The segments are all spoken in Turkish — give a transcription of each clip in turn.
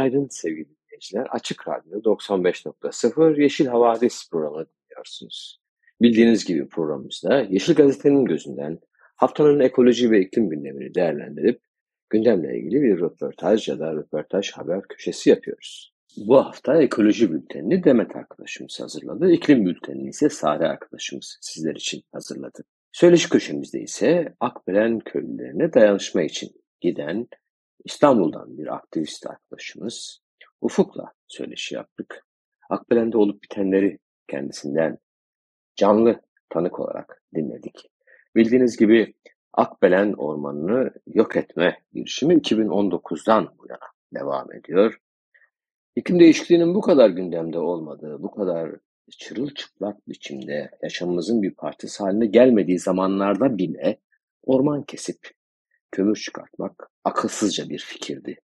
Günaydın sevgili dinleyiciler. Açık Radyo 95.0 Yeşil Havadis programını dinliyorsunuz. Bildiğiniz gibi programımızda Yeşil Gazete'nin gözünden haftanın ekoloji ve iklim gündemini değerlendirip gündemle ilgili bir röportaj ya da röportaj haber köşesi yapıyoruz. Bu hafta ekoloji bültenini Demet arkadaşımız hazırladı. İklim bültenini ise Sare arkadaşımız sizler için hazırladı. Söyleşi köşemizde ise Akbelen köylülerine dayanışma için giden İstanbul'dan bir aktivist arkadaşımız Ufuk'la söyleşi yaptık. Akbelen'de olup bitenleri kendisinden canlı tanık olarak dinledik. Bildiğiniz gibi Akbelen ormanını yok etme girişimi 2019'dan bu yana devam ediyor. İklim değişikliğinin bu kadar gündemde olmadığı, bu kadar çırılçıplak biçimde yaşamımızın bir parçası haline gelmediği zamanlarda bile orman kesip kömür çıkartmak akılsızca bir fikirdi.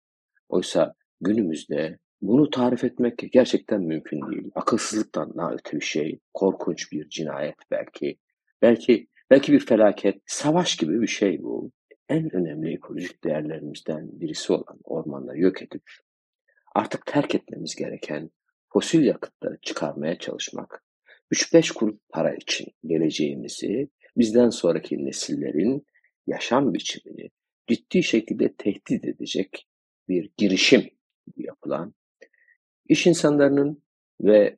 Oysa günümüzde bunu tarif etmek gerçekten mümkün değil. Akılsızlıktan daha öte bir şey, korkunç bir cinayet belki. Belki belki bir felaket, savaş gibi bir şey bu. En önemli ekolojik değerlerimizden birisi olan ormanları yok edip artık terk etmemiz gereken fosil yakıtları çıkarmaya çalışmak, 3-5 kuruş para için geleceğimizi, bizden sonraki nesillerin yaşam biçimini ciddi şekilde tehdit edecek bir girişim yapılan iş insanlarının ve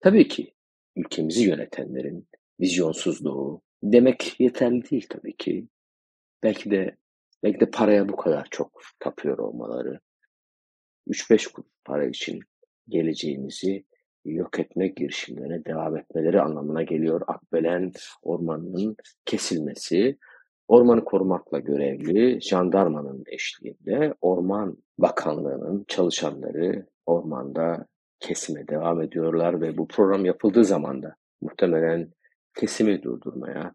tabii ki ülkemizi yönetenlerin vizyonsuzluğu demek yeterli değil tabii ki. Belki de belki de paraya bu kadar çok tapıyor olmaları 3-5 kuruş para için geleceğimizi yok etme girişimlerine devam etmeleri anlamına geliyor. Akbelen ormanının kesilmesi, ormanı korumakla görevli jandarmanın eşliğinde Orman Bakanlığı'nın çalışanları ormanda kesime devam ediyorlar ve bu program yapıldığı zaman da muhtemelen kesimi durdurmaya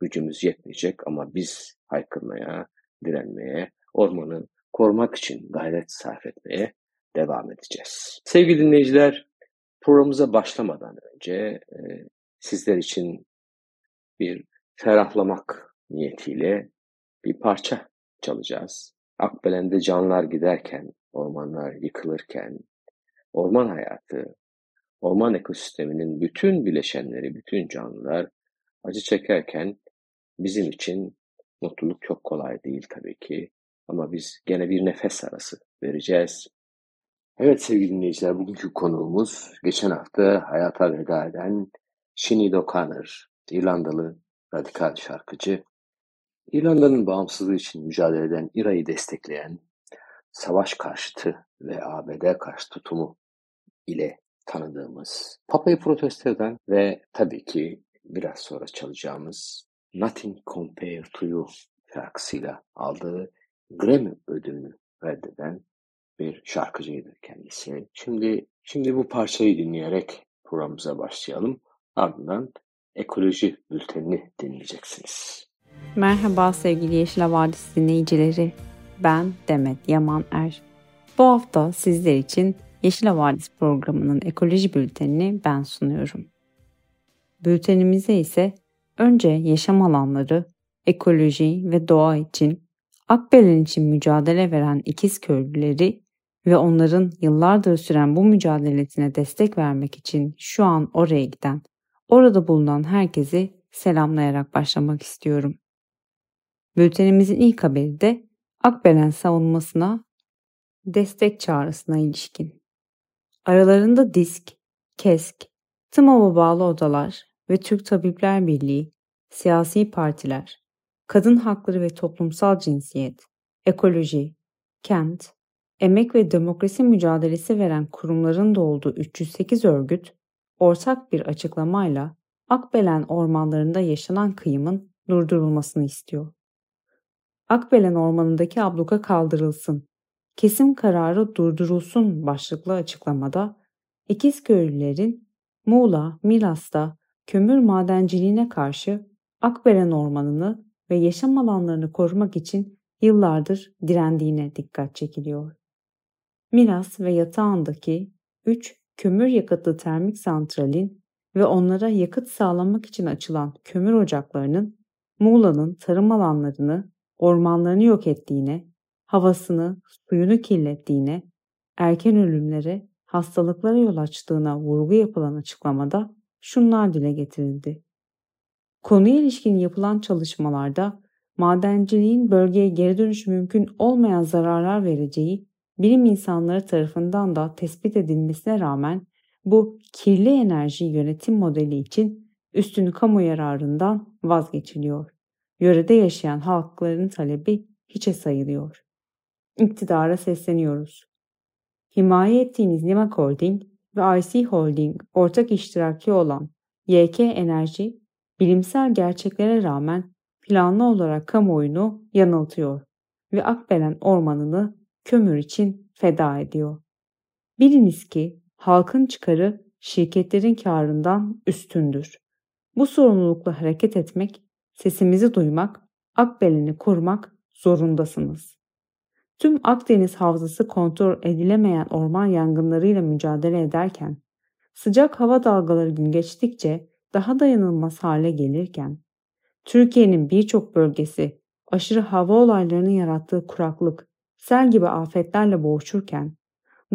gücümüz yetmeyecek ama biz haykırmaya, direnmeye, ormanı korumak için gayret sarf etmeye devam edeceğiz. Sevgili dinleyiciler, programımıza başlamadan önce e, sizler için bir ferahlamak niyetiyle bir parça çalacağız. Akbelen'de canlar giderken, ormanlar yıkılırken, orman hayatı, orman ekosisteminin bütün bileşenleri, bütün canlılar acı çekerken bizim için mutluluk çok kolay değil tabii ki. Ama biz gene bir nefes arası vereceğiz. Evet sevgili dinleyiciler bugünkü konuğumuz geçen hafta hayata veda eden Sinead O'Connor, İrlandalı radikal şarkıcı. İrlanda'nın bağımsızlığı için mücadele eden İRA'yı destekleyen savaş karşıtı ve ABD karşı tutumu ile tanıdığımız Papa'yı protesto eden ve tabii ki biraz sonra çalacağımız Nothing Compared to You şarkısıyla aldığı Grammy ödülünü reddeden bir şarkıcıydı kendisi. Şimdi şimdi bu parçayı dinleyerek programımıza başlayalım. Ardından ekoloji bültenini dinleyeceksiniz. Merhaba sevgili Yeşil Havadis dinleyicileri. Ben Demet Yaman Er. Bu hafta sizler için Yeşil Havadis programının ekoloji bültenini ben sunuyorum. Bültenimize ise önce yaşam alanları, ekoloji ve doğa için Akbelen için mücadele veren ikiz köylüleri ve onların yıllardır süren bu mücadelesine destek vermek için şu an oraya giden, orada bulunan herkesi selamlayarak başlamak istiyorum. Bültenimizin ilk haberi de Akbelen savunmasına destek çağrısına ilişkin. Aralarında DISK, KESK, TMOB'a bağlı odalar ve Türk Tabipler Birliği, siyasi partiler, kadın hakları ve toplumsal cinsiyet, ekoloji, kent, emek ve demokrasi mücadelesi veren kurumların da olduğu 308 örgüt ortak bir açıklamayla Akbelen ormanlarında yaşanan kıyımın durdurulmasını istiyor. Akbelen Ormanı'ndaki abluka kaldırılsın. Kesim kararı durdurulsun başlıklı açıklamada İkizköylülerin Muğla, Milas'ta kömür madenciliğine karşı Akbelen Ormanı'nı ve yaşam alanlarını korumak için yıllardır direndiğine dikkat çekiliyor. Milas ve yatağındaki 3 kömür yakıtlı termik santralin ve onlara yakıt sağlamak için açılan kömür ocaklarının Muğla'nın tarım alanlarını, ormanlarını yok ettiğine, havasını, suyunu kirlettiğine, erken ölümlere, hastalıklara yol açtığına vurgu yapılan açıklamada şunlar dile getirildi. Konuya ilişkin yapılan çalışmalarda madenciliğin bölgeye geri dönüş mümkün olmayan zararlar vereceği bilim insanları tarafından da tespit edilmesine rağmen bu kirli enerji yönetim modeli için üstün kamu yararından vazgeçiliyor. Yörede yaşayan halkların talebi hiçe sayılıyor. İktidara sesleniyoruz. Himaye ettiğiniz Nimak Holding ve IC Holding ortak iştiraki olan YK Enerji bilimsel gerçeklere rağmen planlı olarak kamuoyunu yanıltıyor ve Akbelen ormanını kömür için feda ediyor. Biliniz ki halkın çıkarı şirketlerin karından üstündür. Bu sorumlulukla hareket etmek, sesimizi duymak, Akbelen'i korumak zorundasınız. Tüm Akdeniz Havzası kontrol edilemeyen orman yangınlarıyla mücadele ederken, sıcak hava dalgaları gün geçtikçe daha dayanılmaz hale gelirken, Türkiye'nin birçok bölgesi aşırı hava olaylarının yarattığı kuraklık, sel gibi afetlerle boğuşurken,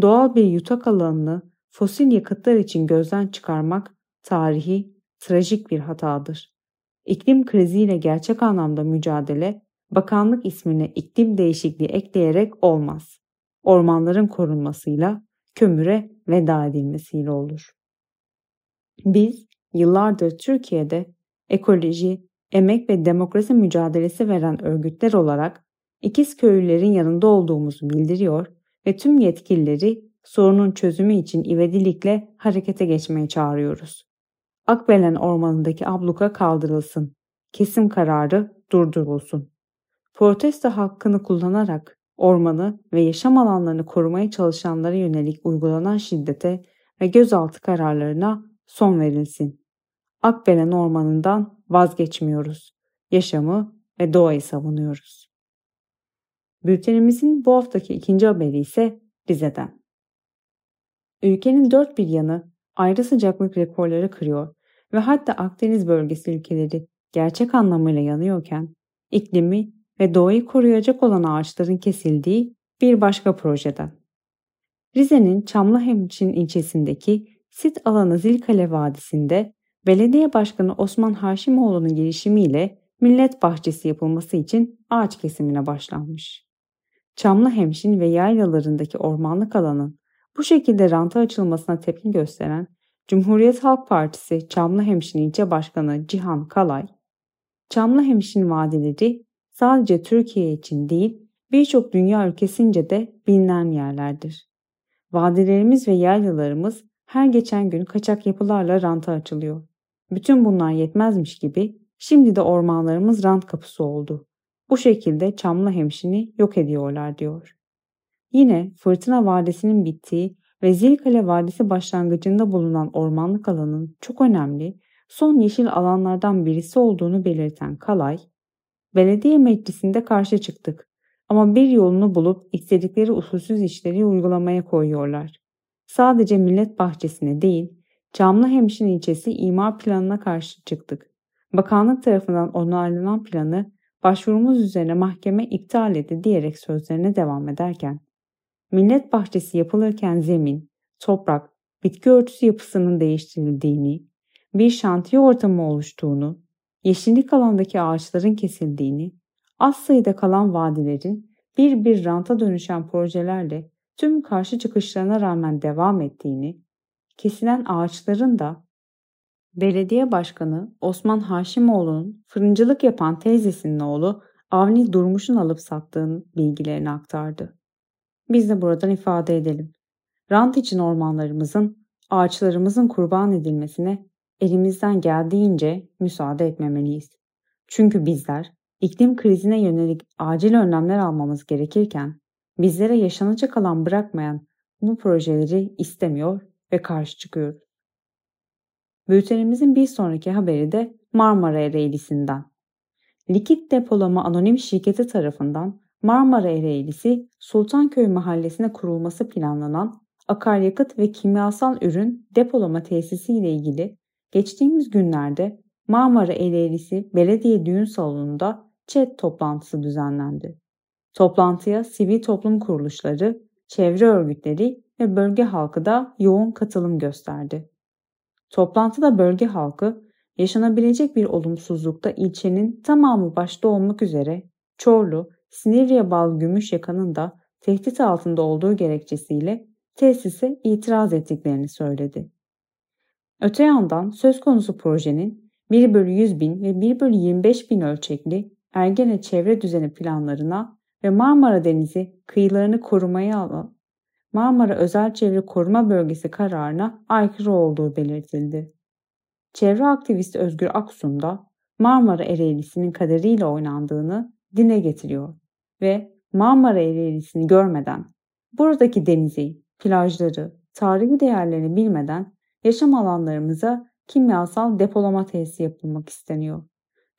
doğal bir yutak alanını fosil yakıtlar için gözden çıkarmak tarihi, trajik bir hatadır. İklim kriziyle gerçek anlamda mücadele, bakanlık ismine iklim değişikliği ekleyerek olmaz. Ormanların korunmasıyla, kömüre veda edilmesiyle olur. Biz yıllardır Türkiye'de ekoloji, emek ve demokrasi mücadelesi veren örgütler olarak ikiz köylülerin yanında olduğumuzu bildiriyor ve tüm yetkilileri sorunun çözümü için ivedilikle harekete geçmeye çağırıyoruz. Akbelen ormanındaki abluka kaldırılsın. Kesim kararı durdurulsun. Protesto hakkını kullanarak ormanı ve yaşam alanlarını korumaya çalışanlara yönelik uygulanan şiddete ve gözaltı kararlarına son verilsin. Akbelen ormanından vazgeçmiyoruz. Yaşamı ve doğayı savunuyoruz. Bültenimizin bu haftaki ikinci haberi ise Rize'den. Ülkenin dört bir yanı ayrı sıcaklık rekorları kırıyor ve hatta Akdeniz bölgesi ülkeleri gerçek anlamıyla yanıyorken iklimi ve doğayı koruyacak olan ağaçların kesildiği bir başka projeden. Rize'nin Çamlıhemşin ilçesindeki sit alanı Zilkale Vadisi'nde Belediye Başkanı Osman Haşimoğlu'nun girişimiyle millet bahçesi yapılması için ağaç kesimine başlanmış. Çamlıhemşin ve yaylalarındaki ormanlık alanın bu şekilde ranta açılmasına tepki gösteren Cumhuriyet Halk Partisi Çamlıhemşin İlçe Başkanı Cihan Kalay, Çamlıhemşin vadileri sadece Türkiye için değil birçok dünya ülkesince de bilinen yerlerdir. Vadilerimiz ve yaylalarımız her geçen gün kaçak yapılarla ranta açılıyor. Bütün bunlar yetmezmiş gibi şimdi de ormanlarımız rant kapısı oldu. Bu şekilde Çamlı Hemşin'i yok ediyorlar diyor. Yine Fırtına Vadisi'nin bittiği ve Zilkale Vadisi başlangıcında bulunan ormanlık alanın çok önemli son yeşil alanlardan birisi olduğunu belirten Kalay, belediye meclisinde karşı çıktık ama bir yolunu bulup istedikleri usulsüz işleri uygulamaya koyuyorlar. Sadece millet bahçesine değil, Camlıhemşin ilçesi imar planına karşı çıktık. Bakanlık tarafından onaylanan planı başvurumuz üzerine mahkeme iptal etti diyerek sözlerine devam ederken, millet bahçesi yapılırken zemin, toprak, bitki örtüsü yapısının değiştirildiğini, bir şantiye ortamı oluştuğunu, yeşillik alandaki ağaçların kesildiğini, az sayıda kalan vadilerin bir bir ranta dönüşen projelerle tüm karşı çıkışlarına rağmen devam ettiğini, kesilen ağaçların da belediye başkanı Osman Haşimoğlu'nun fırıncılık yapan teyzesinin oğlu Avni Durmuş'un alıp sattığın bilgilerini aktardı. Biz de buradan ifade edelim. Rant için ormanlarımızın, ağaçlarımızın kurban edilmesine elimizden geldiğince müsaade etmemeliyiz. Çünkü bizler iklim krizine yönelik acil önlemler almamız gerekirken bizlere yaşanacak alan bırakmayan bu projeleri istemiyor ve karşı çıkıyor. Bültenimizin bir sonraki haberi de Marmara Ereğlisi'nden. Likit Depolama Anonim Şirketi tarafından Marmara Ereğlisi Sultanköy mahallesine kurulması planlanan akaryakıt ve kimyasal ürün depolama tesisi ile ilgili geçtiğimiz günlerde Marmara Ereğlisi Belediye Düğün Salonu'nda chat toplantısı düzenlendi. Toplantıya sivil toplum kuruluşları, çevre örgütleri ve bölge halkı da yoğun katılım gösterdi. Toplantıda bölge halkı yaşanabilecek bir olumsuzlukta ilçenin tamamı başta olmak üzere Çorlu, Sinivriye bağlı Gümüşyaka'nın da tehdit altında olduğu gerekçesiyle tesise itiraz ettiklerini söyledi. Öte yandan söz konusu projenin 1 bölü 100 bin ve 1 bölü 25 bin ölçekli Ergene çevre düzeni planlarına ve Marmara Denizi kıyılarını korumaya alan Marmara Özel Çevre Koruma Bölgesi kararına aykırı olduğu belirtildi. Çevre aktivisti Özgür Aksun da Marmara Ereğlisi'nin kaderiyle oynandığını dine getiriyor ve Marmara Ereğlisi'ni görmeden, buradaki denizi, plajları, tarihi değerlerini bilmeden yaşam alanlarımıza kimyasal depolama tesisi yapılmak isteniyor.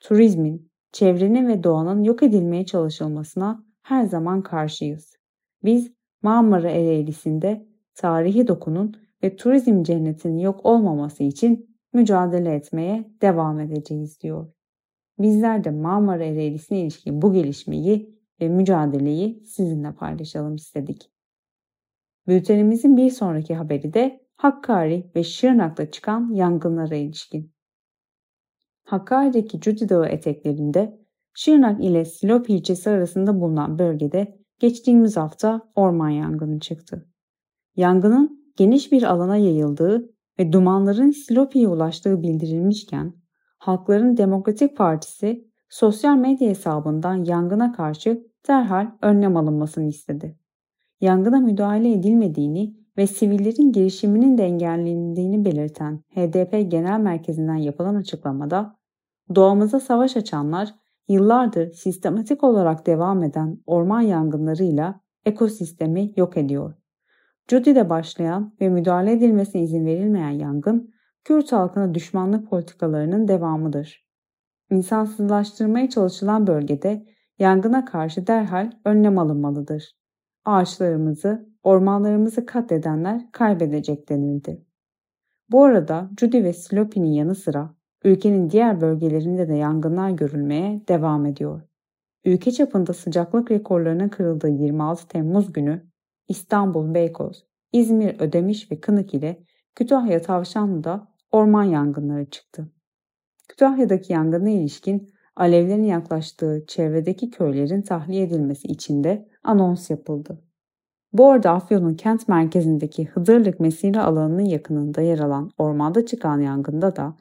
Turizmin, çevrenin ve doğanın yok edilmeye çalışılmasına her zaman karşıyız. Biz Marmara Ereğlisi'nde tarihi dokunun ve turizm cennetinin yok olmaması için mücadele etmeye devam edeceğiz diyor. Bizler de Marmara Ereğlisi'ne ilişkin bu gelişmeyi ve mücadeleyi sizinle paylaşalım istedik. Bültenimizin bir sonraki haberi de Hakkari ve Şırnak'ta çıkan yangınlara ilişkin. Hakkari'deki Cudi Dağı eteklerinde Şırnak ile Silop ilçesi arasında bulunan bölgede geçtiğimiz hafta orman yangını çıktı. Yangının geniş bir alana yayıldığı ve dumanların Silopi'ye ulaştığı bildirilmişken Halkların Demokratik Partisi sosyal medya hesabından yangına karşı derhal önlem alınmasını istedi. Yangına müdahale edilmediğini ve sivillerin girişiminin de engellendiğini belirten HDP Genel Merkezi'nden yapılan açıklamada doğamıza savaş açanlar yıllardır sistematik olarak devam eden orman yangınlarıyla ekosistemi yok ediyor. Judy'de başlayan ve müdahale edilmesine izin verilmeyen yangın, Kürt halkına düşmanlık politikalarının devamıdır. İnsansızlaştırmaya çalışılan bölgede yangına karşı derhal önlem alınmalıdır. Ağaçlarımızı, ormanlarımızı katledenler kaybedecek denildi. Bu arada Judy ve Slopi'nin yanı sıra ülkenin diğer bölgelerinde de yangınlar görülmeye devam ediyor. Ülke çapında sıcaklık rekorlarının kırıldığı 26 Temmuz günü İstanbul, Beykoz, İzmir, Ödemiş ve Kınık ile Kütahya Tavşanlı'da orman yangınları çıktı. Kütahya'daki yangına ilişkin alevlerin yaklaştığı çevredeki köylerin tahliye edilmesi için de anons yapıldı. Bu arada Afyon'un kent merkezindeki Hıdırlık mesire alanının yakınında yer alan ormanda çıkan yangında da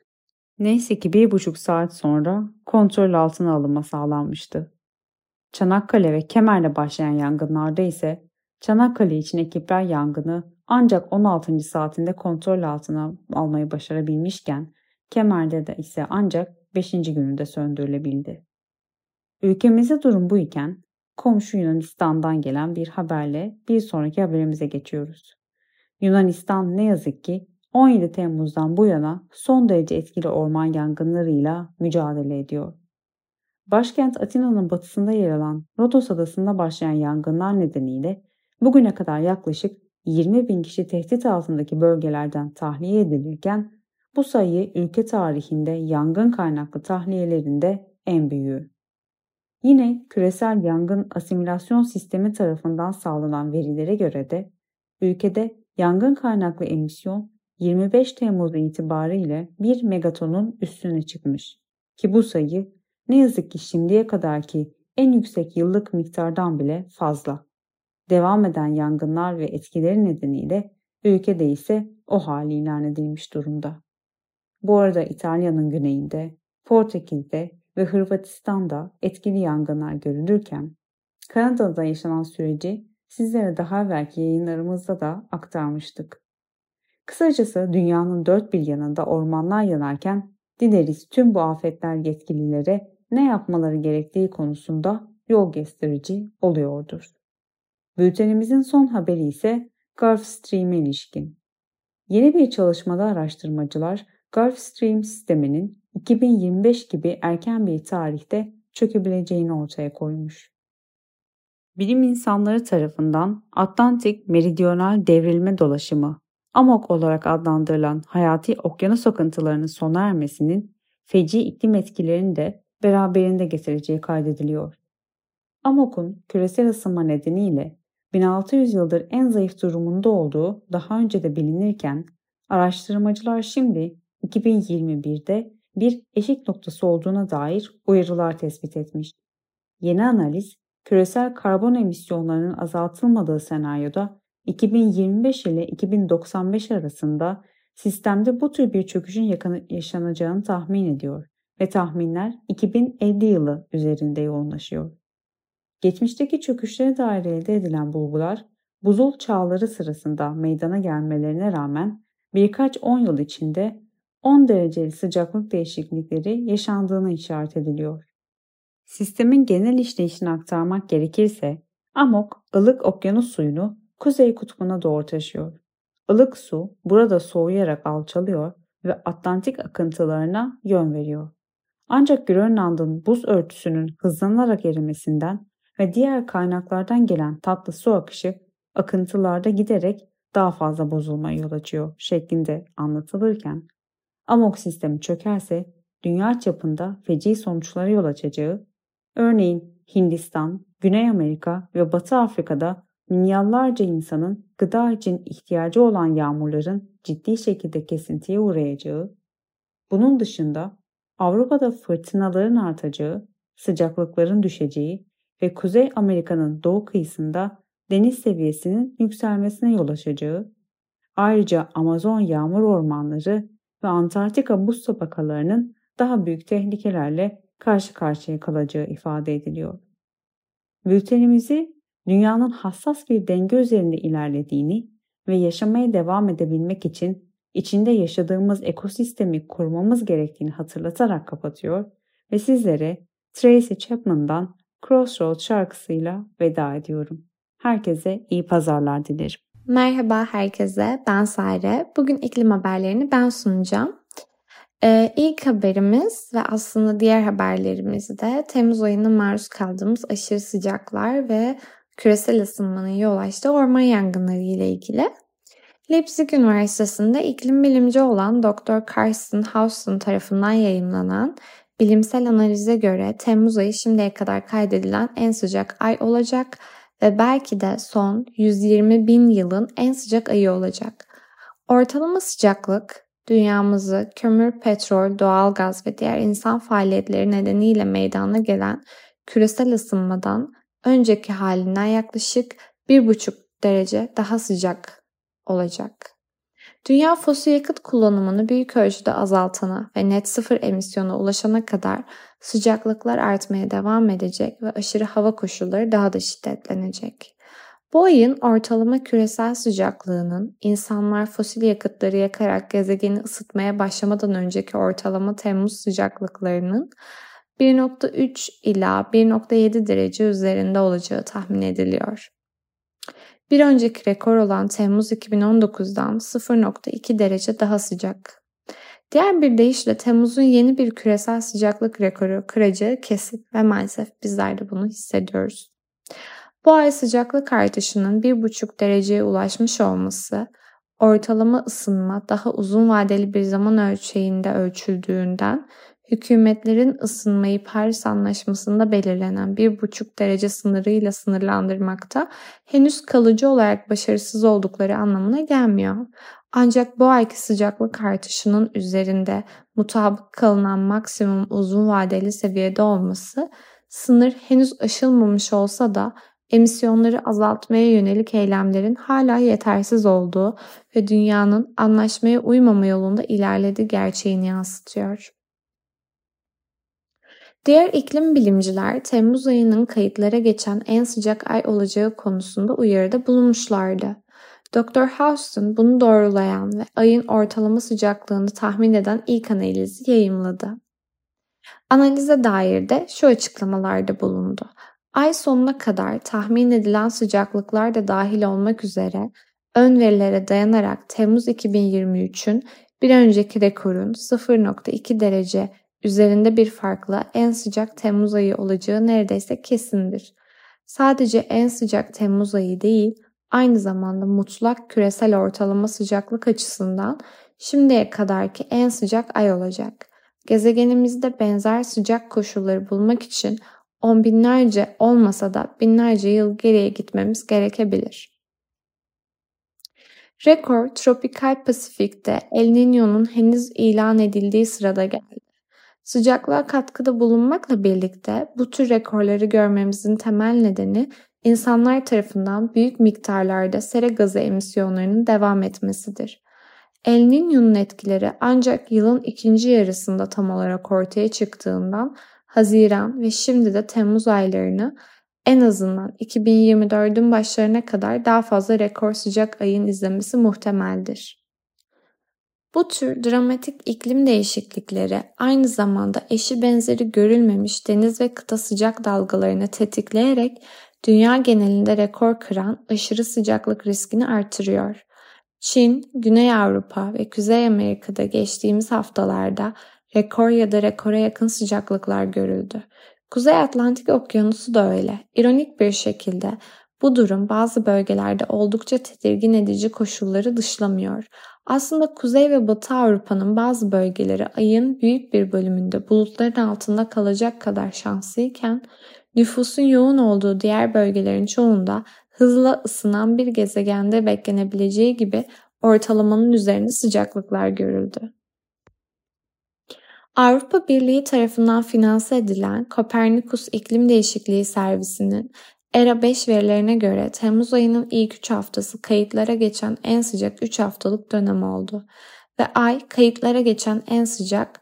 neyse ki bir buçuk saat sonra kontrol altına alınma sağlanmıştı. Çanakkale ve Kemer'le başlayan yangınlarda ise Çanakkale için ekipler yangını ancak 16. saatinde kontrol altına almayı başarabilmişken Kemer'de de ise ancak 5. gününde söndürülebildi. Ülkemizde durum bu iken komşu Yunanistan'dan gelen bir haberle bir sonraki haberimize geçiyoruz. Yunanistan ne yazık ki 17 Temmuz'dan bu yana son derece etkili orman yangınlarıyla mücadele ediyor. Başkent Atina'nın batısında yer alan Rodos adasında başlayan yangınlar nedeniyle bugüne kadar yaklaşık 20 bin kişi tehdit altındaki bölgelerden tahliye edilirken bu sayı ülke tarihinde yangın kaynaklı tahliyelerinde en büyüğü. Yine küresel yangın asimilasyon sistemi tarafından sağlanan verilere göre de ülkede yangın kaynaklı emisyon 25 Temmuz itibariyle 1 megatonun üstüne çıkmış. Ki bu sayı ne yazık ki şimdiye kadarki en yüksek yıllık miktardan bile fazla. Devam eden yangınlar ve etkileri nedeniyle ülkede ise o hali ilan edilmiş durumda. Bu arada İtalya'nın güneyinde, Portekiz'de ve Hırvatistan'da etkili yangınlar görülürken Kanada'da yaşanan süreci sizlere daha evvelki yayınlarımızda da aktarmıştık. Kısacası dünyanın dört bir yanında ormanlar yanarken dileriz tüm bu afetler yetkililere ne yapmaları gerektiği konusunda yol gösterici oluyordur. Bültenimizin son haberi ise Gulf Stream'e ilişkin. Yeni bir çalışmada araştırmacılar Gulf Stream sisteminin 2025 gibi erken bir tarihte çökebileceğini ortaya koymuş. Bilim insanları tarafından Atlantik Meridional Devrilme Dolaşımı AMOK olarak adlandırılan hayati okyanus akıntılarının sona ermesinin feci iklim etkilerini de beraberinde getireceği kaydediliyor. AMOK'un küresel ısınma nedeniyle 1600 yıldır en zayıf durumunda olduğu daha önce de bilinirken araştırmacılar şimdi 2021'de bir eşik noktası olduğuna dair uyarılar tespit etmiş. Yeni analiz, küresel karbon emisyonlarının azaltılmadığı senaryoda 2025 ile 2095 arasında sistemde bu tür bir çöküşün yaşanacağını tahmin ediyor ve tahminler 2050 yılı üzerinde yoğunlaşıyor. Geçmişteki çöküşlere dair elde edilen bulgular buzul çağları sırasında meydana gelmelerine rağmen birkaç on yıl içinde 10 dereceli sıcaklık değişiklikleri yaşandığını işaret ediliyor. Sistemin genel işleyişini aktarmak gerekirse Amok ılık okyanus suyunu kuzey kutbuna doğru taşıyor. Ilık su burada soğuyarak alçalıyor ve Atlantik akıntılarına yön veriyor. Ancak Grönland'ın buz örtüsünün hızlanarak erimesinden ve diğer kaynaklardan gelen tatlı su akışı akıntılarda giderek daha fazla bozulmaya yol açıyor şeklinde anlatılırken Amok sistemi çökerse dünya çapında feci sonuçlara yol açacağı, örneğin Hindistan, Güney Amerika ve Batı Afrika'da milyarlarca insanın gıda için ihtiyacı olan yağmurların ciddi şekilde kesintiye uğrayacağı, bunun dışında Avrupa'da fırtınaların artacağı, sıcaklıkların düşeceği ve Kuzey Amerika'nın doğu kıyısında deniz seviyesinin yükselmesine yol açacağı, ayrıca Amazon yağmur ormanları ve Antarktika buz tabakalarının daha büyük tehlikelerle karşı karşıya kalacağı ifade ediliyor. Bültenimizi dünyanın hassas bir denge üzerinde ilerlediğini ve yaşamaya devam edebilmek için içinde yaşadığımız ekosistemi kurmamız gerektiğini hatırlatarak kapatıyor ve sizlere Tracy Chapman'dan Crossroads şarkısıyla veda ediyorum. Herkese iyi pazarlar dilerim. Merhaba herkese, ben Sare. Bugün iklim haberlerini ben sunacağım. Ee, ilk haberimiz ve aslında diğer haberlerimiz de Temmuz ayında maruz kaldığımız aşırı sıcaklar ve küresel ısınmanın yol açtığı orman yangınları ile ilgili. Leipzig Üniversitesi'nde iklim bilimci olan Dr. Carsten Hausen tarafından yayımlanan bilimsel analize göre Temmuz ayı şimdiye kadar kaydedilen en sıcak ay olacak belki de son 120 bin yılın en sıcak ayı olacak. Ortalama sıcaklık dünyamızı kömür, petrol, doğalgaz ve diğer insan faaliyetleri nedeniyle meydana gelen küresel ısınmadan önceki halinden yaklaşık 1,5 derece daha sıcak olacak. Dünya fosil yakıt kullanımını büyük ölçüde azaltana ve net sıfır emisyona ulaşana kadar sıcaklıklar artmaya devam edecek ve aşırı hava koşulları daha da şiddetlenecek. Bu ayın ortalama küresel sıcaklığının insanlar fosil yakıtları yakarak gezegeni ısıtmaya başlamadan önceki ortalama Temmuz sıcaklıklarının 1.3 ila 1.7 derece üzerinde olacağı tahmin ediliyor. Bir önceki rekor olan Temmuz 2019'dan 0.2 derece daha sıcak. Diğer bir deyişle Temmuz'un yeni bir küresel sıcaklık rekoru kıracağı kesin ve maalesef bizler de bunu hissediyoruz. Bu ay sıcaklık artışının 1,5 dereceye ulaşmış olması, ortalama ısınma daha uzun vadeli bir zaman ölçeğinde ölçüldüğünden hükümetlerin ısınmayı Paris Anlaşması'nda belirlenen 1,5 derece sınırıyla sınırlandırmakta henüz kalıcı olarak başarısız oldukları anlamına gelmiyor. Ancak bu ayki sıcaklık artışının üzerinde mutabık kalınan maksimum uzun vadeli seviyede olması sınır henüz aşılmamış olsa da emisyonları azaltmaya yönelik eylemlerin hala yetersiz olduğu ve dünyanın anlaşmaya uymama yolunda ilerlediği gerçeğini yansıtıyor. Diğer iklim bilimciler Temmuz ayının kayıtlara geçen en sıcak ay olacağı konusunda uyarıda bulunmuşlardı. Dr. Houston bunu doğrulayan ve ayın ortalama sıcaklığını tahmin eden ilk analizi yayımladı. Analize dair de şu açıklamalarda bulundu. Ay sonuna kadar tahmin edilen sıcaklıklar da dahil olmak üzere ön verilere dayanarak Temmuz 2023'ün bir önceki rekorun 0.2 derece üzerinde bir farkla en sıcak Temmuz ayı olacağı neredeyse kesindir. Sadece en sıcak Temmuz ayı değil, aynı zamanda mutlak küresel ortalama sıcaklık açısından şimdiye kadarki en sıcak ay olacak. Gezegenimizde benzer sıcak koşulları bulmak için on binlerce olmasa da binlerce yıl geriye gitmemiz gerekebilir. Rekor tropikal Pasifik'te El Niño'nun henüz ilan edildiği sırada geldi. Sıcaklığa katkıda bulunmakla birlikte bu tür rekorları görmemizin temel nedeni insanlar tarafından büyük miktarlarda sera gazı emisyonlarının devam etmesidir. El Niño'nun etkileri ancak yılın ikinci yarısında tam olarak ortaya çıktığından Haziran ve şimdi de Temmuz aylarını en azından 2024'ün başlarına kadar daha fazla rekor sıcak ayın izlemesi muhtemeldir. Bu tür dramatik iklim değişiklikleri aynı zamanda eşi benzeri görülmemiş deniz ve kıta sıcak dalgalarını tetikleyerek dünya genelinde rekor kıran aşırı sıcaklık riskini artırıyor. Çin, Güney Avrupa ve Kuzey Amerika'da geçtiğimiz haftalarda rekor ya da rekora yakın sıcaklıklar görüldü. Kuzey Atlantik Okyanusu da öyle. İronik bir şekilde bu durum bazı bölgelerde oldukça tedirgin edici koşulları dışlamıyor. Aslında Kuzey ve Batı Avrupa'nın bazı bölgeleri ayın büyük bir bölümünde bulutların altında kalacak kadar şanslıyken nüfusun yoğun olduğu diğer bölgelerin çoğunda hızla ısınan bir gezegende beklenebileceği gibi ortalamanın üzerinde sıcaklıklar görüldü. Avrupa Birliği tarafından finanse edilen Kopernikus İklim Değişikliği Servisi'nin ERA 5 verilerine göre Temmuz ayının ilk 3 haftası kayıtlara geçen en sıcak 3 haftalık dönem oldu ve ay kayıtlara geçen en sıcak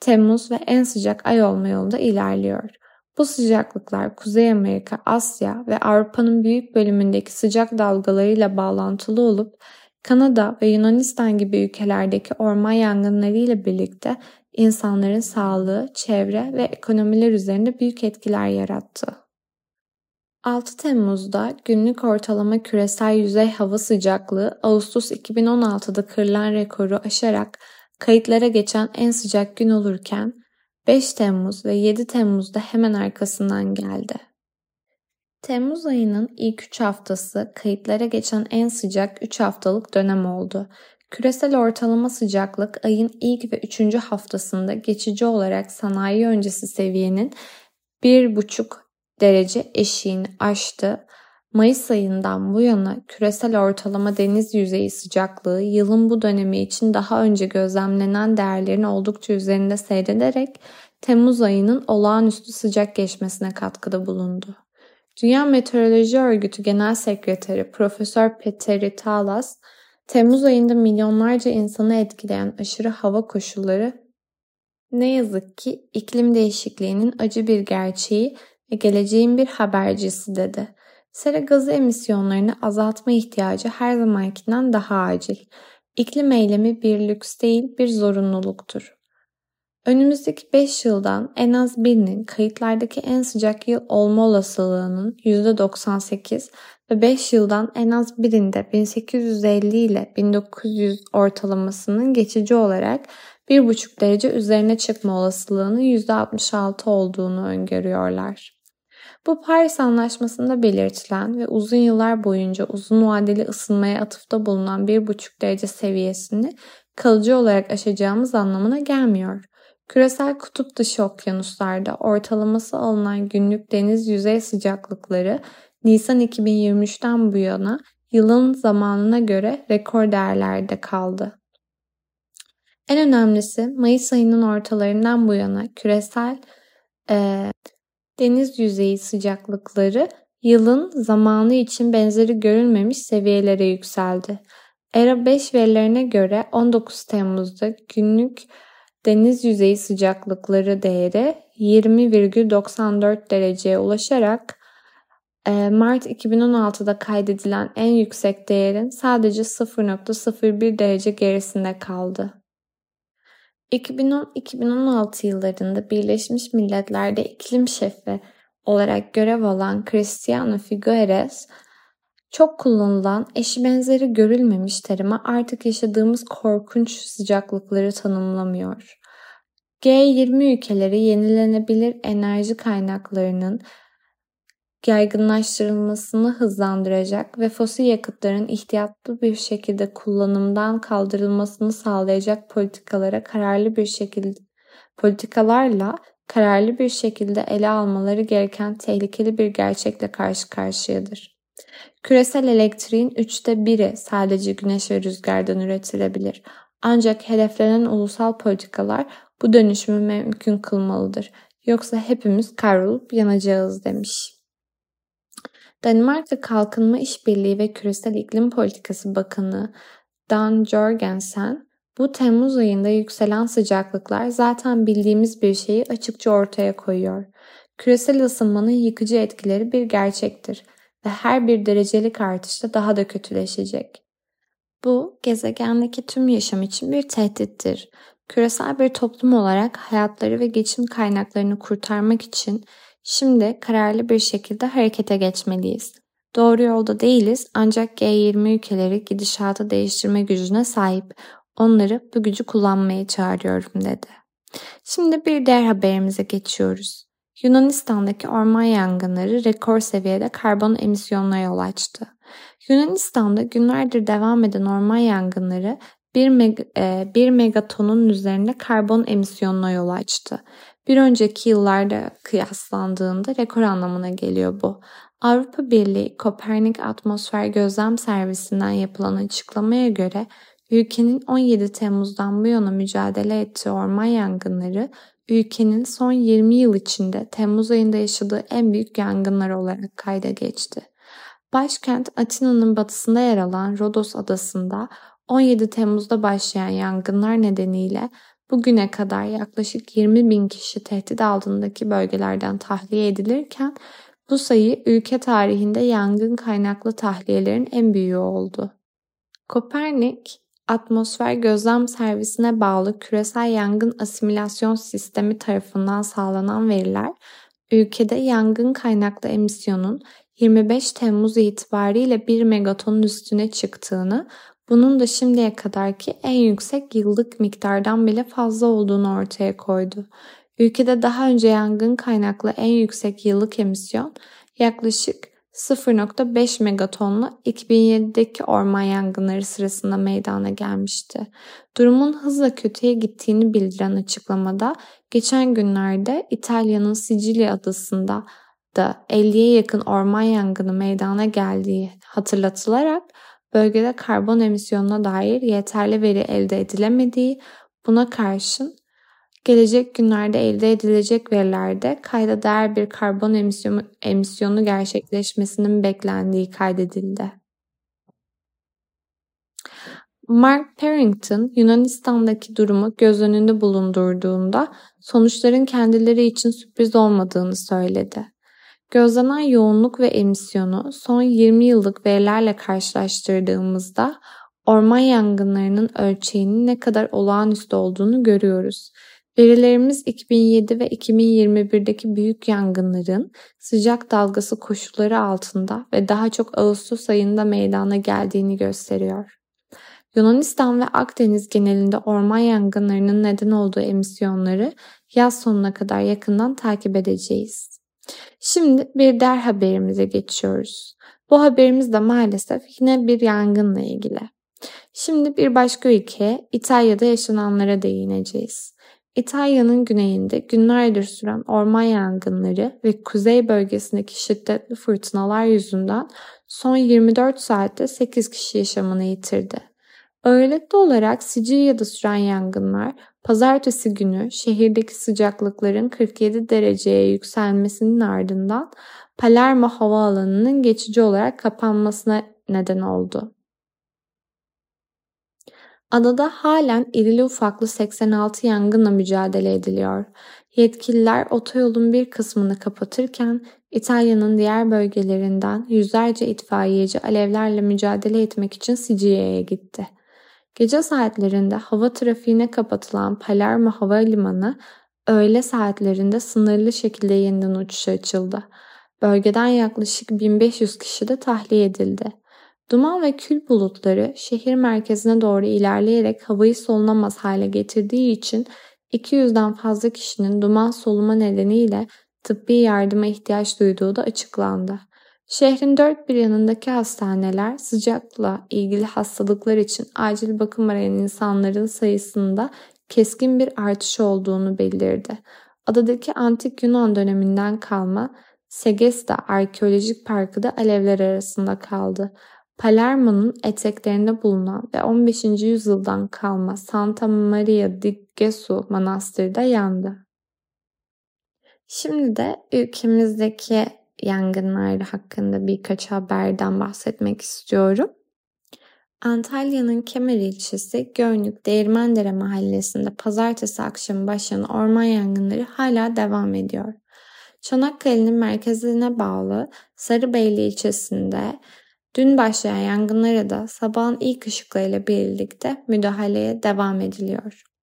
Temmuz ve en sıcak ay olma yolunda ilerliyor. Bu sıcaklıklar Kuzey Amerika, Asya ve Avrupa'nın büyük bölümündeki sıcak dalgalarıyla bağlantılı olup Kanada ve Yunanistan gibi ülkelerdeki orman yangınları ile birlikte insanların sağlığı, çevre ve ekonomiler üzerinde büyük etkiler yarattı. 6 Temmuz'da günlük ortalama küresel yüzey hava sıcaklığı Ağustos 2016'da kırılan rekoru aşarak kayıtlara geçen en sıcak gün olurken 5 Temmuz ve 7 Temmuz'da hemen arkasından geldi. Temmuz ayının ilk 3 haftası kayıtlara geçen en sıcak 3 haftalık dönem oldu Küresel ortalama sıcaklık ayın ilk ve üçüncü haftasında geçici olarak sanayi öncesi seviyenin 1,5 derece eşiğini aştı. Mayıs ayından bu yana küresel ortalama deniz yüzeyi sıcaklığı yılın bu dönemi için daha önce gözlemlenen değerlerin oldukça üzerinde seyrederek Temmuz ayının olağanüstü sıcak geçmesine katkıda bulundu. Dünya Meteoroloji Örgütü Genel Sekreteri Profesör Petteri Talas, Temmuz ayında milyonlarca insanı etkileyen aşırı hava koşulları ne yazık ki iklim değişikliğinin acı bir gerçeği ve geleceğin bir habercisi dedi. Sera gazı emisyonlarını azaltma ihtiyacı her zamankinden daha acil. İklim eylemi bir lüks değil bir zorunluluktur. Önümüzdeki 5 yıldan en az birinin kayıtlardaki en sıcak yıl olma olasılığının %98 ve 5 yıldan en az birinde 1850 ile 1900 ortalamasının geçici olarak 1,5 derece üzerine çıkma olasılığının %66 olduğunu öngörüyorlar. Bu Paris Anlaşması'nda belirtilen ve uzun yıllar boyunca uzun vadeli ısınmaya atıfta bulunan 1,5 derece seviyesini kalıcı olarak aşacağımız anlamına gelmiyor. Küresel kutup dışı okyanuslarda ortalaması alınan günlük deniz yüzey sıcaklıkları Nisan 2023'ten bu yana yılın zamanına göre rekor değerlerde kaldı. En önemlisi Mayıs ayının ortalarından bu yana küresel e, deniz yüzeyi sıcaklıkları yılın zamanı için benzeri görülmemiş seviyelere yükseldi. ERA 5 verilerine göre 19 Temmuz'da günlük deniz yüzeyi sıcaklıkları değeri 20,94 dereceye ulaşarak e, Mart 2016'da kaydedilen en yüksek değerin sadece 0.01 derece gerisinde kaldı. 2010-2016 yıllarında Birleşmiş Milletler'de iklim şefi olarak görev alan Cristiano Figueres, çok kullanılan eşi benzeri görülmemiş terime artık yaşadığımız korkunç sıcaklıkları tanımlamıyor. G20 ülkeleri yenilenebilir enerji kaynaklarının yaygınlaştırılmasını hızlandıracak ve fosil yakıtların ihtiyatlı bir şekilde kullanımdan kaldırılmasını sağlayacak politikalara kararlı bir şekilde politikalarla kararlı bir şekilde ele almaları gereken tehlikeli bir gerçekle karşı karşıyadır. Küresel elektriğin üçte biri sadece güneş ve rüzgardan üretilebilir. Ancak hedeflenen ulusal politikalar bu dönüşümü mümkün kılmalıdır. Yoksa hepimiz kavrulup yanacağız demiş. Danimarka Kalkınma İşbirliği ve Küresel İklim Politikası Bakanı Dan Jorgensen, bu Temmuz ayında yükselen sıcaklıklar zaten bildiğimiz bir şeyi açıkça ortaya koyuyor. Küresel ısınmanın yıkıcı etkileri bir gerçektir ve her bir derecelik artışta daha da kötüleşecek. Bu, gezegendeki tüm yaşam için bir tehdittir. Küresel bir toplum olarak hayatları ve geçim kaynaklarını kurtarmak için şimdi kararlı bir şekilde harekete geçmeliyiz. Doğru yolda değiliz ancak G20 ülkeleri gidişatı değiştirme gücüne sahip. Onları bu gücü kullanmaya çağırıyorum dedi. Şimdi bir diğer haberimize geçiyoruz. Yunanistan'daki orman yangınları rekor seviyede karbon emisyonuna yol açtı. Yunanistan'da günlerdir devam eden orman yangınları 1, meg 1 e, megatonun üzerinde karbon emisyonuna yol açtı. Bir önceki yıllarda kıyaslandığında rekor anlamına geliyor bu. Avrupa Birliği Kopernik Atmosfer Gözlem Servisinden yapılan açıklamaya göre ülkenin 17 Temmuz'dan bu yana mücadele ettiği orman yangınları ülkenin son 20 yıl içinde Temmuz ayında yaşadığı en büyük yangınlar olarak kayda geçti. Başkent Atina'nın batısında yer alan Rodos adasında 17 Temmuz'da başlayan yangınlar nedeniyle bugüne kadar yaklaşık 20 bin kişi tehdit altındaki bölgelerden tahliye edilirken bu sayı ülke tarihinde yangın kaynaklı tahliyelerin en büyüğü oldu. Kopernik, atmosfer gözlem servisine bağlı küresel yangın asimilasyon sistemi tarafından sağlanan veriler, ülkede yangın kaynaklı emisyonun 25 Temmuz itibariyle 1 megatonun üstüne çıktığını, bunun da şimdiye kadarki en yüksek yıllık miktardan bile fazla olduğunu ortaya koydu. Ülkede daha önce yangın kaynaklı en yüksek yıllık emisyon yaklaşık 0.5 megatonla 2007'deki orman yangınları sırasında meydana gelmişti. Durumun hızla kötüye gittiğini bildiren açıklamada geçen günlerde İtalya'nın Sicilya adasında da 50'ye yakın orman yangını meydana geldiği hatırlatılarak bölgede karbon emisyonuna dair yeterli veri elde edilemediği, buna karşın gelecek günlerde elde edilecek verilerde kayda değer bir karbon emisyonu, emisyonu gerçekleşmesinin beklendiği kaydedildi. Mark Parrington Yunanistan'daki durumu göz önünde bulundurduğunda sonuçların kendileri için sürpriz olmadığını söyledi. Gözlenen yoğunluk ve emisyonu son 20 yıllık verilerle karşılaştırdığımızda orman yangınlarının ölçeğinin ne kadar olağanüstü olduğunu görüyoruz. Verilerimiz 2007 ve 2021'deki büyük yangınların sıcak dalgası koşulları altında ve daha çok Ağustos ayında meydana geldiğini gösteriyor. Yunanistan ve Akdeniz genelinde orman yangınlarının neden olduğu emisyonları yaz sonuna kadar yakından takip edeceğiz. Şimdi bir der haberimize geçiyoruz. Bu haberimiz de maalesef yine bir yangınla ilgili. Şimdi bir başka ülke İtalya'da yaşananlara değineceğiz. İtalya'nın güneyinde günlerdir süren orman yangınları ve kuzey bölgesindeki şiddetli fırtınalar yüzünden son 24 saatte 8 kişi yaşamını yitirdi. Ağırlıklı olarak Sicilya'da süren yangınlar pazartesi günü şehirdeki sıcaklıkların 47 dereceye yükselmesinin ardından Palermo Havaalanı'nın geçici olarak kapanmasına neden oldu. Adada halen irili ufaklı 86 yangınla mücadele ediliyor. Yetkililer otoyolun bir kısmını kapatırken İtalya'nın diğer bölgelerinden yüzlerce itfaiyeci alevlerle mücadele etmek için Sicilya'ya gitti. Gece saatlerinde hava trafiğine kapatılan Palermo Havalimanı öğle saatlerinde sınırlı şekilde yeniden uçuşa açıldı. Bölgeden yaklaşık 1500 kişi de tahliye edildi. Duman ve kül bulutları şehir merkezine doğru ilerleyerek havayı solunamaz hale getirdiği için 200'den fazla kişinin duman soluma nedeniyle tıbbi yardıma ihtiyaç duyduğu da açıklandı. Şehrin dört bir yanındaki hastaneler sıcakla ilgili hastalıklar için acil bakım arayan insanların sayısında keskin bir artış olduğunu bildirdi. Adadaki antik Yunan döneminden kalma Segesta Arkeolojik Parkı da alevler arasında kaldı. Palermo'nun eteklerinde bulunan ve 15. yüzyıldan kalma Santa Maria di Gesù Manastırı da yandı. Şimdi de ülkemizdeki yangınlar hakkında birkaç haberden bahsetmek istiyorum. Antalya'nın Kemer ilçesi Gölnük Değirmendere mahallesinde pazartesi akşamı başlayan orman yangınları hala devam ediyor. Çanakkale'nin merkezine bağlı Sarıbeyli ilçesinde dün başlayan yangınlara da sabahın ilk ışıklarıyla birlikte müdahaleye devam ediliyor.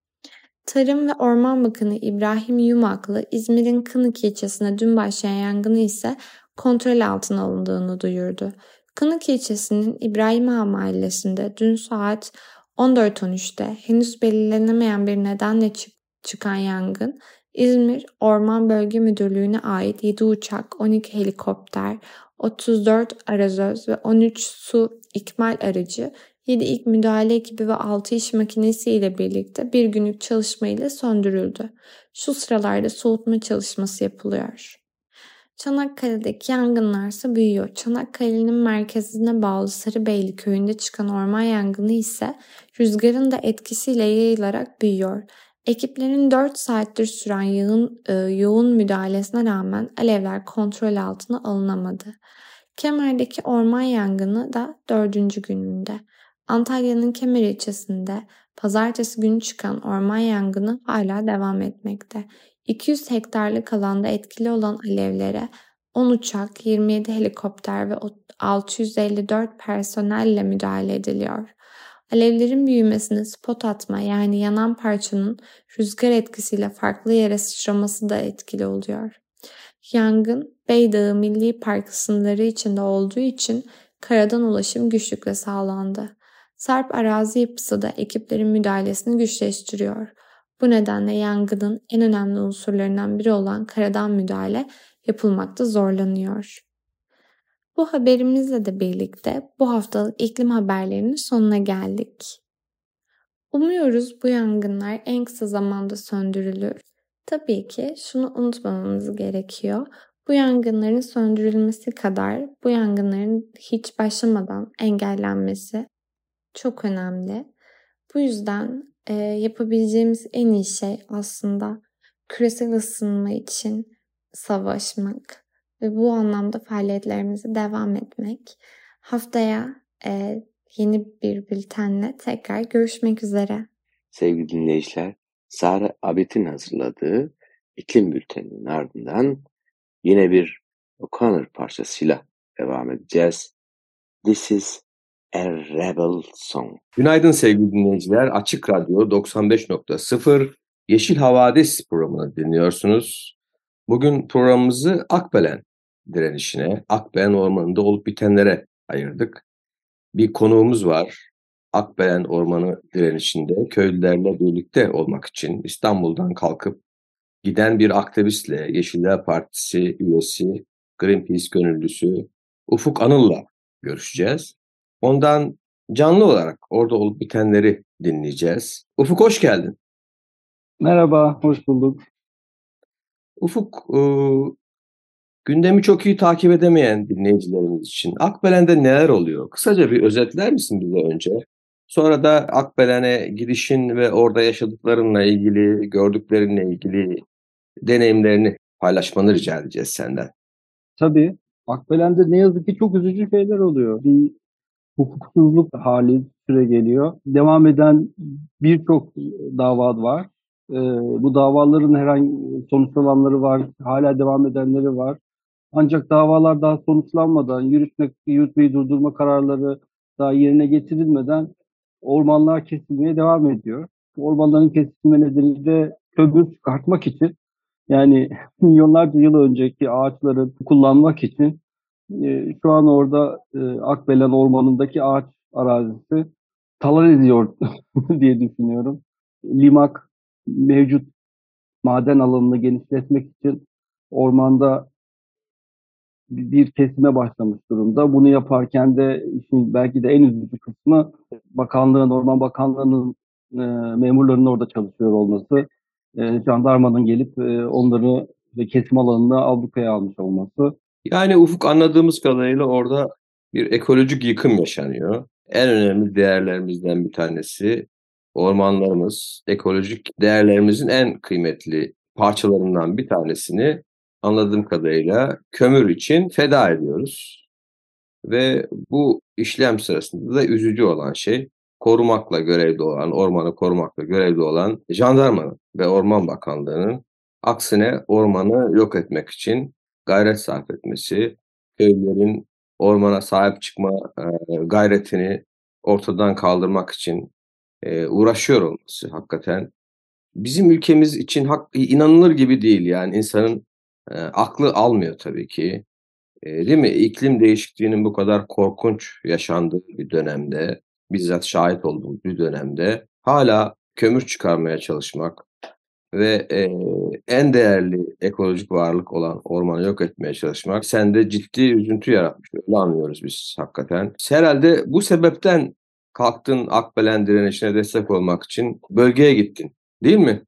Tarım ve Orman Bakanı İbrahim Yumaklı İzmir'in Kınık ilçesinde dün başlayan yangını ise kontrol altına alındığını duyurdu. Kınık ilçesinin İbrahim Ağa mahallesinde dün saat 14.13'te henüz belirlenemeyen bir nedenle çık çıkan yangın İzmir Orman Bölge Müdürlüğü'ne ait 7 uçak, 12 helikopter, 34 arazöz ve 13 su ikmal aracı 7 ilk müdahale ekibi ve 6 iş makinesi ile birlikte bir günlük çalışma ile söndürüldü. Şu sıralarda soğutma çalışması yapılıyor. Çanakkale'deki yangınlar ise büyüyor. Çanakkale'nin merkezine bağlı Sarıbeyli köyünde çıkan orman yangını ise rüzgarın da etkisiyle yayılarak büyüyor. Ekiplerin 4 saattir süren yoğun, e, yoğun müdahalesine rağmen alevler kontrol altına alınamadı. Kemer'deki orman yangını da dördüncü gününde. Antalya'nın Kemer ilçesinde pazartesi günü çıkan orman yangını hala devam etmekte. 200 hektarlık alanda etkili olan alevlere 10 uçak, 27 helikopter ve 654 personelle müdahale ediliyor. Alevlerin büyümesine spot atma yani yanan parçanın rüzgar etkisiyle farklı yere sıçraması da etkili oluyor. Yangın Beydağı Milli Park sınırları içinde olduğu için karadan ulaşım güçlükle sağlandı. Sarp arazi yapısı da ekiplerin müdahalesini güçleştiriyor. Bu nedenle yangının en önemli unsurlarından biri olan karadan müdahale yapılmakta zorlanıyor. Bu haberimizle de birlikte bu haftalık iklim haberlerinin sonuna geldik. Umuyoruz bu yangınlar en kısa zamanda söndürülür. Tabii ki şunu unutmamamız gerekiyor. Bu yangınların söndürülmesi kadar bu yangınların hiç başlamadan engellenmesi çok önemli. Bu yüzden e, yapabileceğimiz en iyi şey aslında küresel ısınma için savaşmak ve bu anlamda faaliyetlerimize devam etmek. Haftaya e, yeni bir bültenle tekrar görüşmek üzere. Sevgili dinleyiciler, Sara Abit'in hazırladığı iklim bülteninin ardından yine bir O'Connor parçasıyla devam edeceğiz. This is A Rebel Song. Günaydın sevgili dinleyiciler. Açık Radyo 95.0 Yeşil Havadis programını dinliyorsunuz. Bugün programımızı Akbelen direnişine, Akbelen Ormanı'nda olup bitenlere ayırdık. Bir konuğumuz var. Akbelen Ormanı direnişinde köylülerle birlikte olmak için İstanbul'dan kalkıp giden bir aktivistle Yeşiller Partisi üyesi, Greenpeace gönüllüsü Ufuk Anıl'la görüşeceğiz. Ondan canlı olarak orada olup bitenleri dinleyeceğiz. Ufuk hoş geldin. Merhaba, hoş bulduk. Ufuk, e, gündemi çok iyi takip edemeyen dinleyicilerimiz için Akbelen'de neler oluyor? Kısaca bir özetler misin bize önce? Sonra da Akbelen'e gidişin ve orada yaşadıklarınla ilgili, gördüklerinle ilgili deneyimlerini paylaşmanı rica edeceğiz senden. Tabii. Akbelen'de ne yazık ki çok üzücü şeyler oluyor. Bir hukuksuzluk hali süre geliyor. Devam eden birçok dava var. Ee, bu davaların herhangi sonuçlananları var, hala devam edenleri var. Ancak davalar daha sonuçlanmadan, yürütme, yürütmeyi durdurma kararları daha yerine getirilmeden ormanlar kesilmeye devam ediyor. Ormanların kesilme nedeni de kömür çıkartmak için yani milyonlarca yıl önceki ağaçları kullanmak için e, şu an orada e, Akbelen Ormanı'ndaki ağaç arazisi talan ediyor diye düşünüyorum. Limak mevcut maden alanını genişletmek için ormanda bir kesime başlamış durumda. Bunu yaparken de işin belki de en üzücü kısmı bakanlığın, Orman Bakanlığı'nın e, memurlarının orada çalışıyor olması. E, jandarmanın gelip e, onları ve kesim alanını ablukaya almış olması. Yani Ufuk anladığımız kadarıyla orada bir ekolojik yıkım yaşanıyor. En önemli değerlerimizden bir tanesi ormanlarımız, ekolojik değerlerimizin en kıymetli parçalarından bir tanesini anladığım kadarıyla kömür için feda ediyoruz. Ve bu işlem sırasında da üzücü olan şey korumakla görevli olan, ormanı korumakla görevli olan jandarmanın ve Orman Bakanlığı'nın aksine ormanı yok etmek için gayret sarf etmesi, köylülerin ormana sahip çıkma gayretini ortadan kaldırmak için uğraşıyor olması hakikaten bizim ülkemiz için hak, inanılır gibi değil yani insanın e, aklı almıyor tabii ki. Değil mi? İklim değişikliğinin bu kadar korkunç yaşandığı bir dönemde, bizzat şahit olduğum bir dönemde hala kömür çıkarmaya çalışmak ve e, en değerli ekolojik varlık olan ormanı yok etmeye çalışmak sende ciddi üzüntü yaratmış. Öyle anlıyoruz biz hakikaten. Herhalde bu sebepten kalktın Akbelen direnişine destek olmak için bölgeye gittin. Değil mi?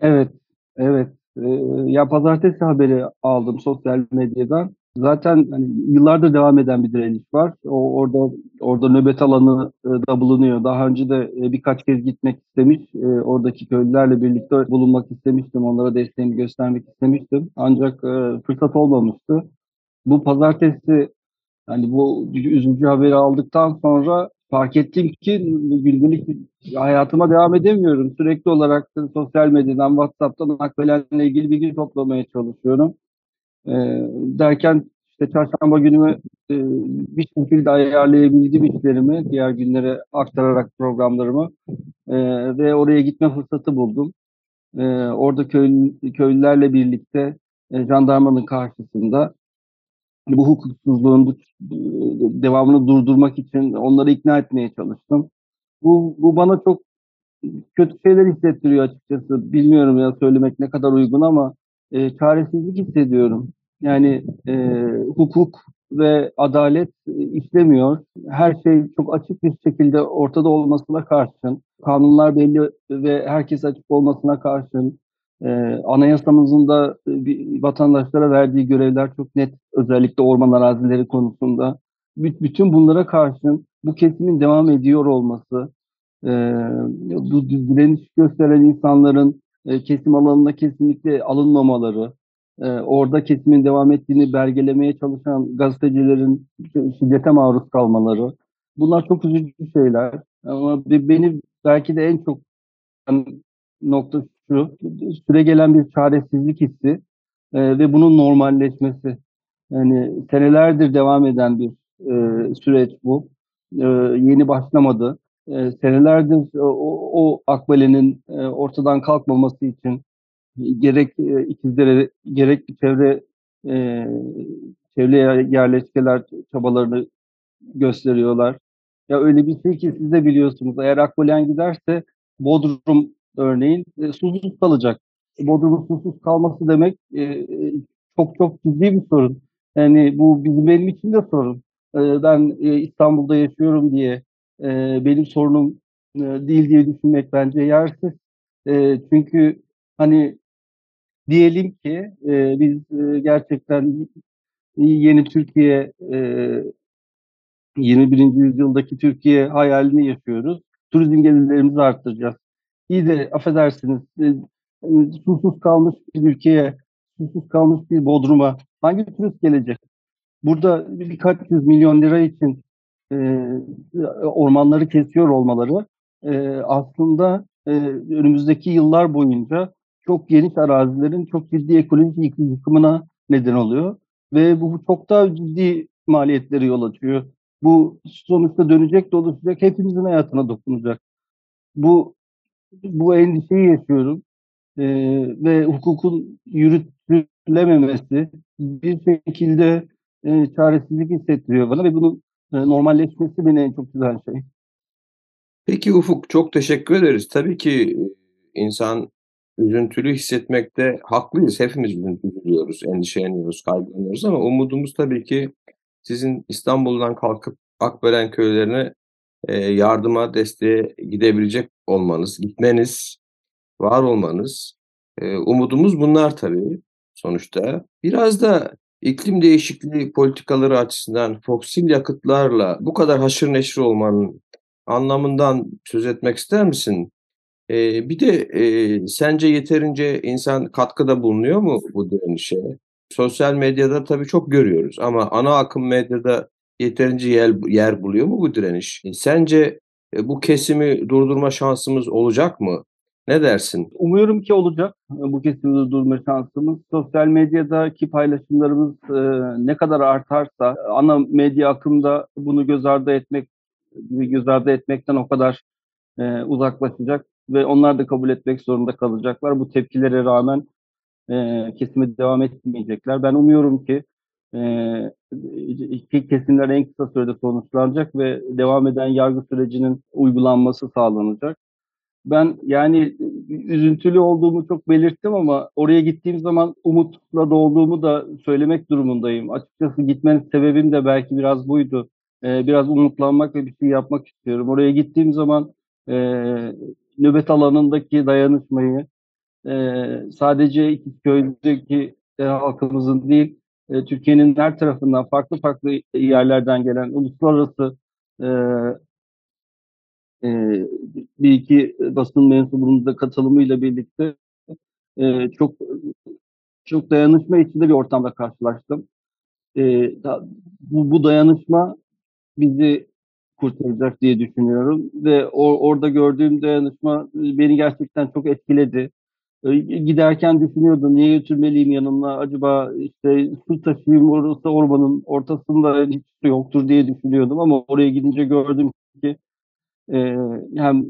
Evet, evet. Ee, ya pazartesi haberi aldım sosyal medyadan. Zaten hani yıllardır devam eden bir direniş var. O orada orada nöbet alanı e, da bulunuyor. Daha önce de e, birkaç kez gitmek istemiş. E, oradaki köylülerle birlikte bulunmak istemiştim. Onlara desteğimi göstermek istemiştim. Ancak fırsat olmamıştı. Bu pazartesi hani bu üzücü haberi aldıktan sonra fark ettim ki gündelik hayatıma devam edemiyorum. Sürekli olarak sosyal medyadan, WhatsApp'tan Akbelen'le ilgili bilgi toplamaya çalışıyorum. E, derken işte çarşamba günümü e, bir şekilde ayarlayabildim işlerimi, diğer günlere aktararak programlarımı e, ve oraya gitme fırsatı buldum. E, orada köy, köylülerle birlikte jandarmanın karşısında bu hukuksuzluğun devamını durdurmak için onları ikna etmeye çalıştım. Bu, bu bana çok kötü şeyler hissettiriyor açıkçası. Bilmiyorum ya söylemek ne kadar uygun ama e, çaresizlik hissediyorum. Yani e, hukuk ve adalet işlemiyor. Her şey çok açık bir şekilde ortada olmasına karşın, kanunlar belli ve herkes açık olmasına karşın, e, anayasamızın da e, vatandaşlara verdiği görevler çok net, özellikle orman arazileri konusunda. bütün bunlara karşın bu kesimin devam ediyor olması, e, bu direniş gösteren insanların e, kesim alanına kesinlikle alınmamaları, e, orada kesimin devam ettiğini belgelemeye çalışan gazetecilerin şiddete maruz kalmaları, bunlar çok üzücü şeyler. Ama beni belki de en çok nokta şu, süre gelen bir çaresizlik hissi e, ve bunun normalleşmesi. Yani senelerdir devam eden bir e, süreç bu. E, yeni başlamadı. E, senelerdir o, o Akbale'nin e, ortadan kalkmaması için gerek e, ikizlere gerek çevre e, çevre yerleşkeler çabalarını gösteriyorlar. Ya öyle bir şey ki siz de biliyorsunuz. Eğer Akbalen giderse Bodrum örneğin e, susuz kalacak. Bodrum'un susuz kalması demek e, çok çok ciddi bir sorun. Yani bu bizim benim için de sorun. E, ben e, İstanbul'da yaşıyorum diye e, benim sorunum e, değil diye düşünmek bence yersiz. E, çünkü hani diyelim ki e, biz e, gerçekten yeni Türkiye e, 21. yüzyıldaki Türkiye hayalini yaşıyoruz. Turizm gelirlerimizi arttıracağız iyi de affedersiniz e, susuz kalmış bir ülkeye, susuz kalmış bir Bodrum'a hangi turist gelecek? Burada birkaç yüz milyon lira için e, ormanları kesiyor olmaları e, aslında e, önümüzdeki yıllar boyunca çok geniş arazilerin çok ciddi ekolojik yıkımına neden oluyor. Ve bu çok daha ciddi maliyetleri yol açıyor. Bu sonuçta dönecek dolaşacak hepimizin hayatına dokunacak. Bu bu endişeyi yaşıyorum. Ee, ve hukukun yürütülememesi bir şekilde e, çaresizlik hissettiriyor bana ve bunun e, normalleşmesi beni en çok güzel şey. Peki Ufuk çok teşekkür ederiz. Tabii ki insan üzüntülü hissetmekte haklıyız. Hepimiz üzüntülüyoruz, endişeleniyoruz, kaygılanıyoruz ama umudumuz tabii ki sizin İstanbul'dan kalkıp Akbelen köylerine e, yardıma, desteğe gidebilecek olmanız, gitmeniz, var olmanız. E, umudumuz bunlar tabii sonuçta. Biraz da iklim değişikliği politikaları açısından fosil yakıtlarla bu kadar haşır neşir olmanın anlamından söz etmek ister misin? Ee, bir de e, sence yeterince insan katkıda bulunuyor mu bu direnişe? Sosyal medyada tabii çok görüyoruz ama ana akım medyada yeterince yer, yer buluyor mu bu direniş? Sence e, bu kesimi durdurma şansımız olacak mı? Ne dersin? Umuyorum ki olacak bu kesimi durdurma şansımız. Sosyal medyadaki paylaşımlarımız e, ne kadar artarsa ana medya akımda bunu göz ardı etmek göz ardı etmekten o kadar e, uzaklaşacak ve onlar da kabul etmek zorunda kalacaklar. Bu tepkilere rağmen e, kesime devam etmeyecekler. Ben umuyorum ki e, kesimler en kısa sürede sonuçlanacak ve devam eden yargı sürecinin uygulanması sağlanacak. Ben yani üzüntülü olduğumu çok belirttim ama oraya gittiğim zaman umutla dolduğumu da söylemek durumundayım. Açıkçası gitmenin sebebim de belki biraz buydu. Ee, biraz umutlanmak ve bir şey yapmak istiyorum. Oraya gittiğim zaman e, nöbet alanındaki dayanışmayı e, sadece İkizköy'deki e, halkımızın değil, e, Türkiye'nin her tarafından farklı farklı yerlerden gelen uluslararası e, e, bir iki basın mensubunun da katılımıyla birlikte e, çok çok dayanışma içinde bir ortamda karşılaştım. E, da, bu, bu dayanışma bizi kurtaracak diye düşünüyorum ve or, orada gördüğüm dayanışma beni gerçekten çok etkiledi. Giderken düşünüyordum niye götürmeliyim yanımda acaba işte su taşıyayım orası ormanın ortasında hiç su yoktur diye düşünüyordum ama oraya gidince gördüm ki e, hem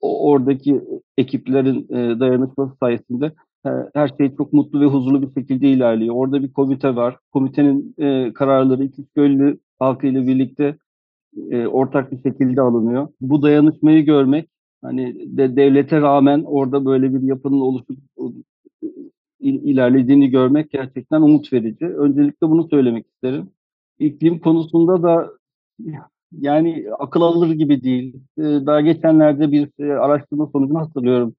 oradaki ekiplerin e, dayanışması sayesinde her şey çok mutlu ve huzurlu bir şekilde ilerliyor. Orada bir komite var. Komitenin kararları İkizköylü halkıyla birlikte ortak bir şekilde alınıyor. Bu dayanışmayı görmek hani de, devlete rağmen orada böyle bir yapının oluşup ilerlediğini görmek gerçekten umut verici. Öncelikle bunu söylemek isterim. İklim konusunda da yani akıl alır gibi değil. Daha geçenlerde bir araştırma sonucunu hatırlıyorum.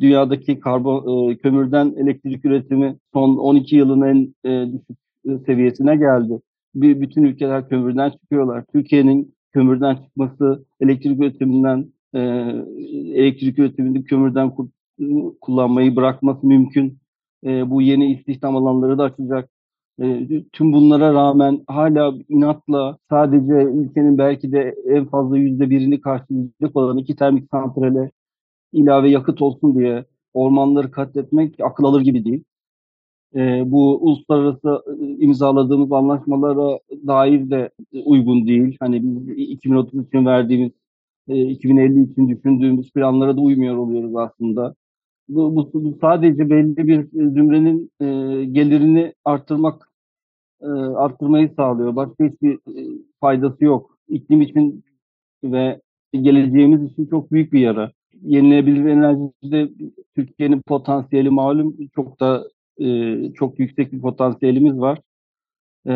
Dünyadaki karbon kömürden elektrik üretimi son 12 yılın en düşük seviyesine geldi. Bütün ülkeler kömürden çıkıyorlar. Türkiye'nin kömürden çıkması, elektrik üretiminden elektrik üretiminde kömürden kullanmayı bırakması mümkün. bu yeni istihdam alanları da açacak. E, tüm bunlara rağmen hala inatla sadece ülkenin belki de en fazla yüzde birini karşılayacak olan iki termik santrale ilave yakıt olsun diye ormanları katletmek akıl alır gibi değil. E, bu uluslararası e, imzaladığımız anlaşmalara dair de uygun değil. Hani biz 2030 için verdiğimiz, e, 2050 için düşündüğümüz planlara da uymuyor oluyoruz aslında. Bu, bu, bu sadece belli bir zümrenin e, gelirini arttırmak e, arttırmayı sağlıyor. Başka hiçbir e, faydası yok. İklim için ve geleceğimiz için çok büyük bir yara. Yenilenebilir enerjide Türkiye'nin potansiyeli malum çok da e, çok yüksek bir potansiyelimiz var. E,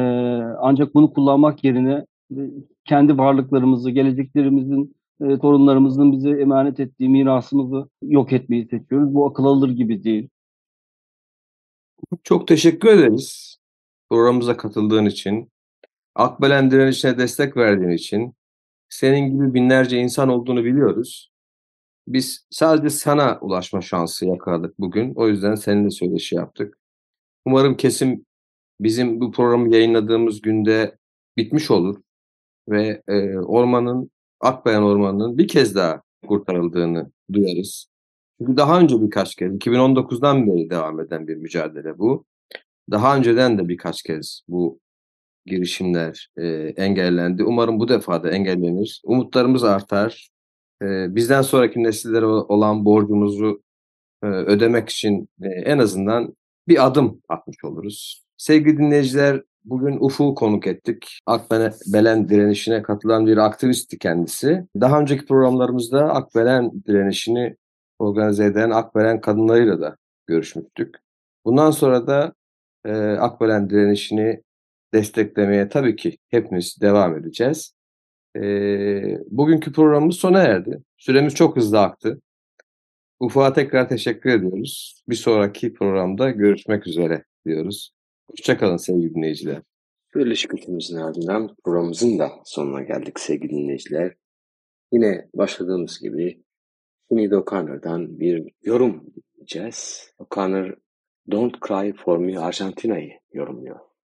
ancak bunu kullanmak yerine e, kendi varlıklarımızı, geleceklerimizin, e, torunlarımızın bize emanet ettiği mirasımızı yok etmeyi seçiyoruz. Bu akıl alır gibi değil. Çok teşekkür ederiz programımıza katıldığın için, Akbelen direnişine destek verdiğin için, senin gibi binlerce insan olduğunu biliyoruz. Biz sadece sana ulaşma şansı yakaladık bugün. O yüzden seninle söyleşi yaptık. Umarım kesim bizim bu programı yayınladığımız günde bitmiş olur ve e, ormanın, Akbayan Ormanı'nın bir kez daha kurtarıldığını duyarız. Çünkü daha önce birkaç kez, 2019'dan beri devam eden bir mücadele bu. Daha önceden de birkaç kez bu girişimler e, engellendi. Umarım bu defa da engellenir. Umutlarımız artar. E, bizden sonraki nesillere olan borcumuzu e, ödemek için e, en azından bir adım atmış oluruz. Sevgili dinleyiciler, bugün Ufuk'u konuk ettik. Akbelen direnişine katılan bir aktivistti kendisi. Daha önceki programlarımızda Akbelen direnişini organize eden Akbelen kadınlarıyla da görüşmüştük. Bundan sonra da e, Akbelen direnişini desteklemeye tabii ki hepimiz devam edeceğiz. E, bugünkü programımız sona erdi. Süremiz çok hızlı aktı. Ufuk'a tekrar teşekkür ediyoruz. Bir sonraki programda görüşmek üzere diyoruz. Hoşçakalın sevgili dinleyiciler. Böyle şükürtümüzün ardından programımızın da sonuna geldik sevgili dinleyiciler. Yine başladığımız gibi Sinead O'Connor'dan bir yorum dinleyeceğiz. O'Connor Don't Cry For Me Arjantina'yı yorumluyor.